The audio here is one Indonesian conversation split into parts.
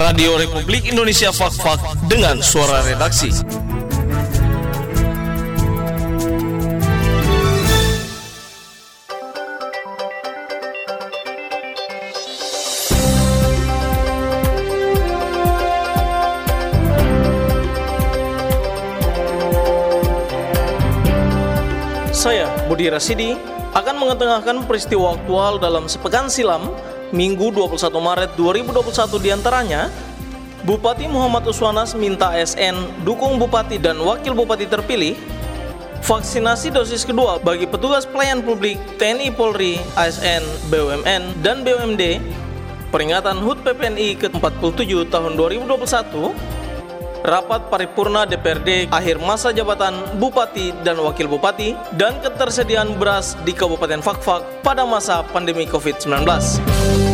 Radio Republik Indonesia Fak-Fak dengan suara redaksi. Saya, Budi Rasidi, akan mengetengahkan peristiwa aktual dalam sepekan silam, Minggu 21 Maret 2021 di antaranya, Bupati Muhammad Uswanas minta ASN dukung Bupati dan Wakil Bupati terpilih, vaksinasi dosis kedua bagi petugas pelayan publik TNI Polri, ASN, BUMN, dan BUMD, peringatan HUT PPNI ke-47 tahun 2021, rapat paripurna DPRD akhir masa jabatan Bupati dan Wakil Bupati, dan ketersediaan beras di Kabupaten Fakfak pada masa pandemi COVID-19.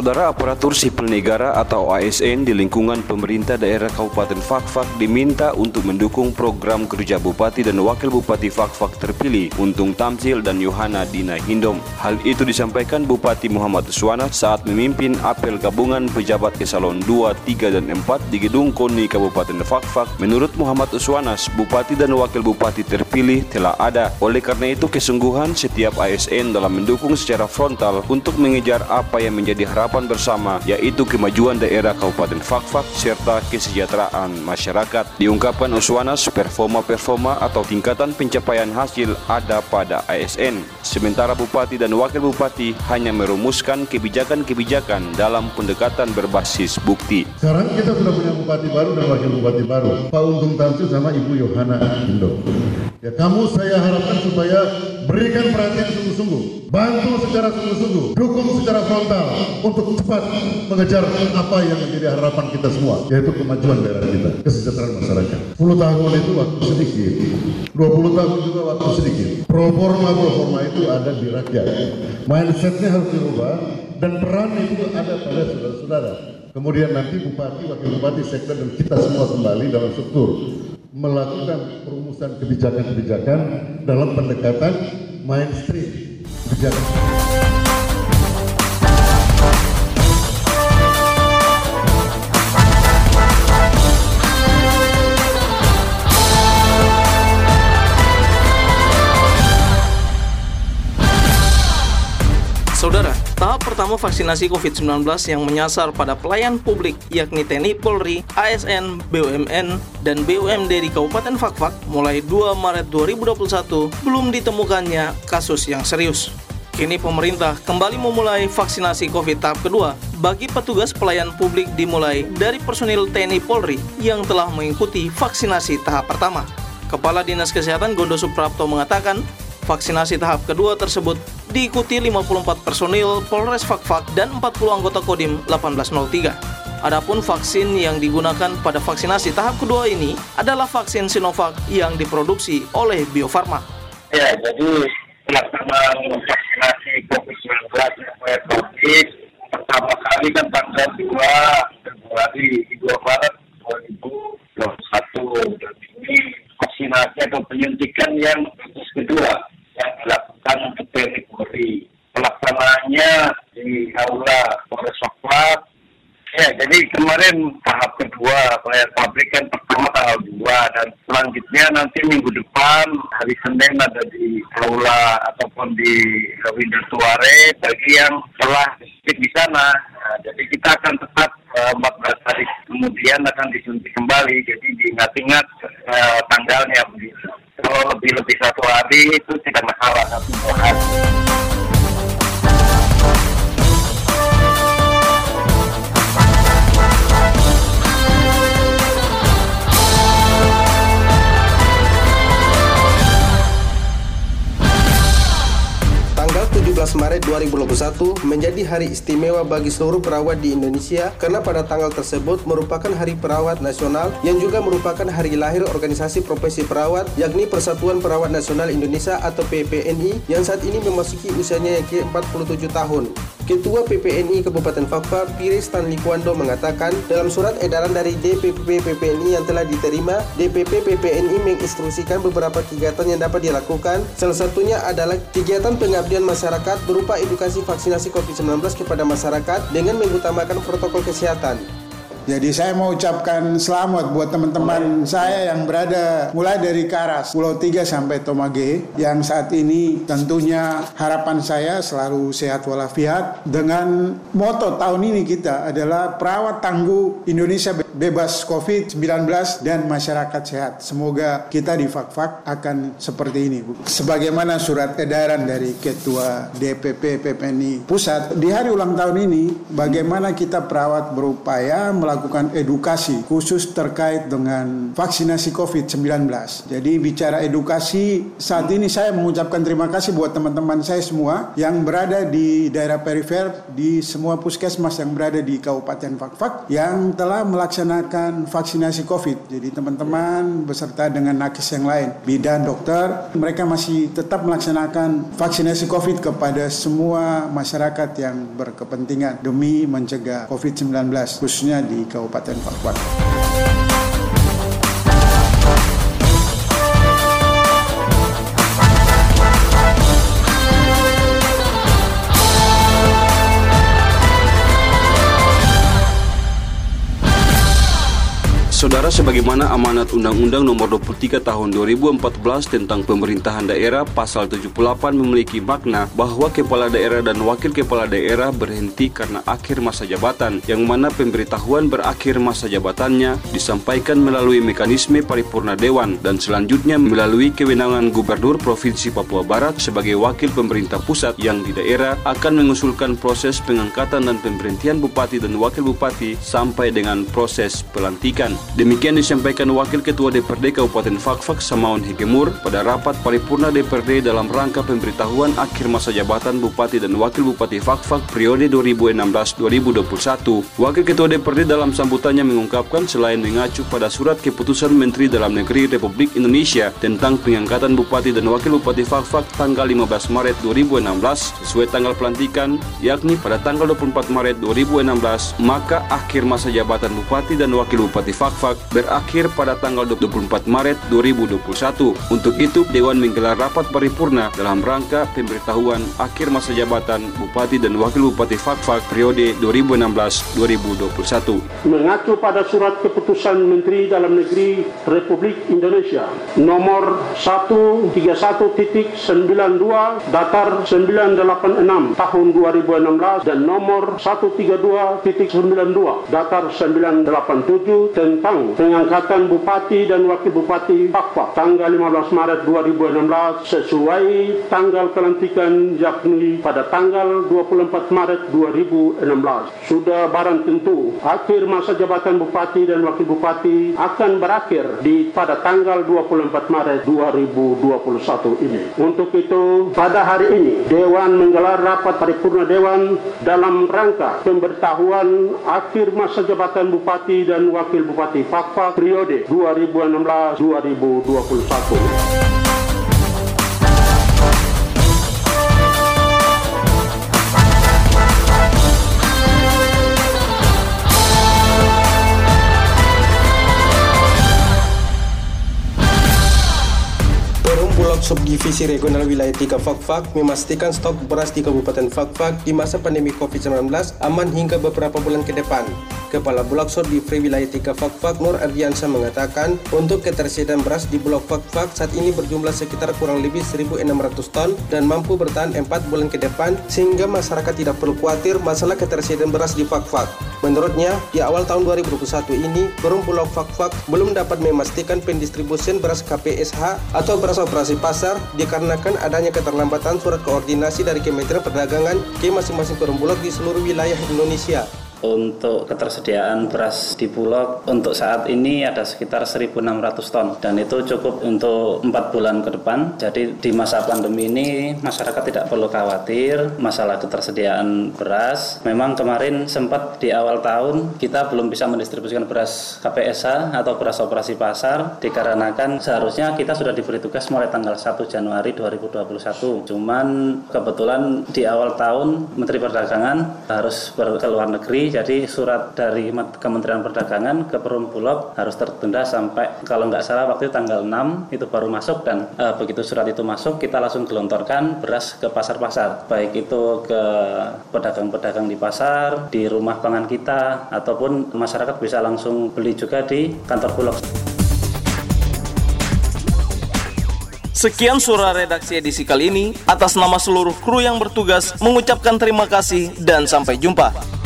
Saudara Aparatur Sipil Negara atau ASN di lingkungan pemerintah daerah Kabupaten Fakfak diminta untuk mendukung program kerja Bupati dan Wakil Bupati Fakfak terpilih Untung Tamsil dan Yohana Dina Hindom. Hal itu disampaikan Bupati Muhammad Uswana saat memimpin apel gabungan pejabat eselon 2, 3, dan 4 di Gedung KONI Kabupaten Fakfak. Menurut Muhammad Uswanas, Bupati dan Wakil Bupati terpilih telah ada. Oleh karena itu kesungguhan setiap ASN dalam mendukung secara frontal untuk mengejar apa yang menjadi harapan bersama yaitu kemajuan daerah Kabupaten Fakfak serta kesejahteraan masyarakat. Diungkapkan Uswanas, performa-performa atau tingkatan pencapaian hasil ada pada ASN. Sementara Bupati dan Wakil Bupati hanya merumuskan kebijakan-kebijakan dalam pendekatan berbasis bukti. Sekarang kita sudah punya bupati baru dan wakil bupati baru, Pak Untung Tamsil sama Ibu Yohana Indo. Ya kamu saya harapkan supaya berikan perhatian sungguh-sungguh, bantu secara sungguh-sungguh, dukung secara frontal untuk cepat mengejar apa yang menjadi harapan kita semua, yaitu kemajuan daerah kita, kesejahteraan masyarakat. 10 tahun itu waktu sedikit, 20 tahun juga waktu sedikit. Proforma-proforma itu ada di rakyat. Mindsetnya harus dirubah dan peran itu ada pada saudara-saudara. Kemudian nanti bupati, wakil bupati, sektor dan kita semua kembali dalam struktur melakukan perumusan kebijakan-kebijakan dalam pendekatan mainstream Güzel. Pertama vaksinasi COVID-19 yang menyasar pada pelayan publik yakni TNI Polri, ASN, BUMN, dan BUMD di Kabupaten Fakfak mulai 2 Maret 2021 belum ditemukannya kasus yang serius. Kini pemerintah kembali memulai vaksinasi COVID tahap kedua bagi petugas pelayan publik dimulai dari personil TNI Polri yang telah mengikuti vaksinasi tahap pertama. Kepala Dinas Kesehatan Gondo Suprapto mengatakan, vaksinasi tahap kedua tersebut diikuti 54 personil Polres Fakfak dan 40 anggota Kodim 1803. Adapun vaksin yang digunakan pada vaksinasi tahap kedua ini adalah vaksin Sinovac yang diproduksi oleh Bio Farma. Ya, jadi pelaksanaan vaksinasi COVID-19 yang pertama kali kan tanggal 2 Februari 2 Maret 2021 dan ini vaksinasi atau penyuntikan yang kedua yang dilakukan untuk TNI Polri. Pelaksanaannya di Aula Polres Fakfak. Ya, jadi kemarin tahap kedua pelayan pabrik kan pertama tanggal 2 dan selanjutnya nanti minggu depan hari Senin ada di Aula ataupun di Windows Tuare bagi yang telah di sana. Nah, jadi kita akan tetap uh, 14 hari kemudian akan disuntik kembali. Jadi diingat-ingat uh, tanggalnya begitu kalau lebih lebih satu hari itu tidak masalah satu. 2021 menjadi hari istimewa bagi seluruh perawat di Indonesia karena pada tanggal tersebut merupakan Hari Perawat Nasional yang juga merupakan hari lahir organisasi profesi perawat yakni Persatuan Perawat Nasional Indonesia atau PPNI yang saat ini memasuki usianya yang ke-47 tahun. Ketua PPNI Kabupaten Fakfa, Pire Stanley Kwando mengatakan dalam surat edaran dari DPP PPNI yang telah diterima, DPP PPNI menginstruksikan beberapa kegiatan yang dapat dilakukan. Salah satunya adalah kegiatan pengabdian masyarakat berupa edukasi vaksinasi COVID-19 kepada masyarakat dengan mengutamakan protokol kesehatan. Jadi saya mau ucapkan selamat buat teman-teman saya yang berada mulai dari Karas, Pulau Tiga sampai Tomage yang saat ini tentunya harapan saya selalu sehat walafiat dengan moto tahun ini kita adalah perawat tangguh Indonesia bebas COVID-19 dan masyarakat sehat. Semoga kita di Fakfak akan seperti ini. Bu. Sebagaimana surat edaran dari Ketua DPP PPNI Pusat di hari ulang tahun ini bagaimana kita perawat berupaya melakukan edukasi khusus terkait dengan vaksinasi COVID-19. Jadi bicara edukasi, saat ini saya mengucapkan terima kasih buat teman-teman saya semua yang berada di daerah perifer, di semua puskesmas yang berada di Kabupaten Fakfak yang telah melaksanakan vaksinasi COVID. Jadi teman-teman beserta dengan nakes yang lain, bidan, dokter, mereka masih tetap melaksanakan vaksinasi COVID kepada semua masyarakat yang berkepentingan demi mencegah COVID-19 khususnya di Kabupaten Fakfak. Saudara sebagaimana amanat Undang-Undang Nomor 23 Tahun 2014 tentang Pemerintahan Daerah Pasal 78 memiliki makna bahwa kepala daerah dan wakil kepala daerah berhenti karena akhir masa jabatan yang mana pemberitahuan berakhir masa jabatannya disampaikan melalui mekanisme paripurna dewan dan selanjutnya melalui kewenangan Gubernur Provinsi Papua Barat sebagai wakil pemerintah pusat yang di daerah akan mengusulkan proses pengangkatan dan pemberhentian bupati dan wakil bupati sampai dengan proses pelantikan. Demikian disampaikan Wakil Ketua DPRD Kabupaten Fakfak Samaun Hikemur pada rapat paripurna DPRD dalam rangka pemberitahuan akhir masa jabatan Bupati dan Wakil Bupati Fakfak periode 2016-2021. Wakil Ketua DPRD dalam sambutannya mengungkapkan selain mengacu pada surat keputusan Menteri Dalam Negeri Republik Indonesia tentang pengangkatan Bupati dan Wakil Bupati Fakfak tanggal 15 Maret 2016 sesuai tanggal pelantikan yakni pada tanggal 24 Maret 2016 maka akhir masa jabatan Bupati dan Wakil Bupati Fakfak Fakfak berakhir pada tanggal 24 Maret 2021. Untuk itu, Dewan menggelar rapat paripurna dalam rangka pemberitahuan akhir masa jabatan Bupati dan Wakil Bupati Fakfak periode 2016-2021. Mengacu pada surat keputusan Menteri Dalam Negeri Republik Indonesia nomor 131.92 datar 986 tahun 2016 dan nomor 132.92 datar 987 tentang tentang pengangkatan Bupati dan Wakil Bupati Fakfak tanggal 15 Maret 2016 sesuai tanggal pelantikan yakni pada tanggal 24 Maret 2016. Sudah barang tentu akhir masa jabatan Bupati dan Wakil Bupati akan berakhir di pada tanggal 24 Maret 2021 ini. Untuk itu pada hari ini Dewan menggelar rapat paripurna Dewan dalam rangka pemberitahuan akhir masa jabatan Bupati dan Wakil Bupati di Fakfa periode 2016-2021. Subdivisi Regional Wilayah 3 Fakfak memastikan stok beras di Kabupaten Fakfak di masa pandemi COVID-19 aman hingga beberapa bulan ke depan. Kepala Bulog Free Wilayah 3 Fakfak Nur Ardiansa mengatakan untuk ketersediaan beras di Bulog Fakfak saat ini berjumlah sekitar kurang lebih 1.600 ton dan mampu bertahan 4 bulan ke depan sehingga masyarakat tidak perlu khawatir masalah ketersediaan beras di Fakfak. Menurutnya, di awal tahun 2021 ini, Perum Bulog Fakfak belum dapat memastikan pendistribusian beras KPSH atau beras operasi pasar dikarenakan adanya keterlambatan surat koordinasi dari Kementerian Perdagangan ke masing-masing perum bulog di seluruh wilayah Indonesia. Untuk ketersediaan beras di Bulog untuk saat ini ada sekitar 1.600 ton dan itu cukup untuk empat bulan ke depan. Jadi di masa pandemi ini masyarakat tidak perlu khawatir masalah ketersediaan beras. Memang kemarin sempat di awal tahun kita belum bisa mendistribusikan beras KPSA atau beras operasi pasar dikarenakan seharusnya kita sudah diberi tugas mulai tanggal 1 Januari 2021. Cuman kebetulan di awal tahun Menteri Perdagangan harus ke luar negeri jadi surat dari Kementerian Perdagangan ke Perum Bulog harus tertunda sampai kalau nggak salah waktu itu tanggal 6 itu baru masuk dan e, begitu surat itu masuk kita langsung gelontorkan beras ke pasar-pasar baik itu ke pedagang-pedagang di pasar, di rumah pangan kita ataupun masyarakat bisa langsung beli juga di kantor Bulog. Sekian surah redaksi edisi kali ini. Atas nama seluruh kru yang bertugas mengucapkan terima kasih dan sampai jumpa.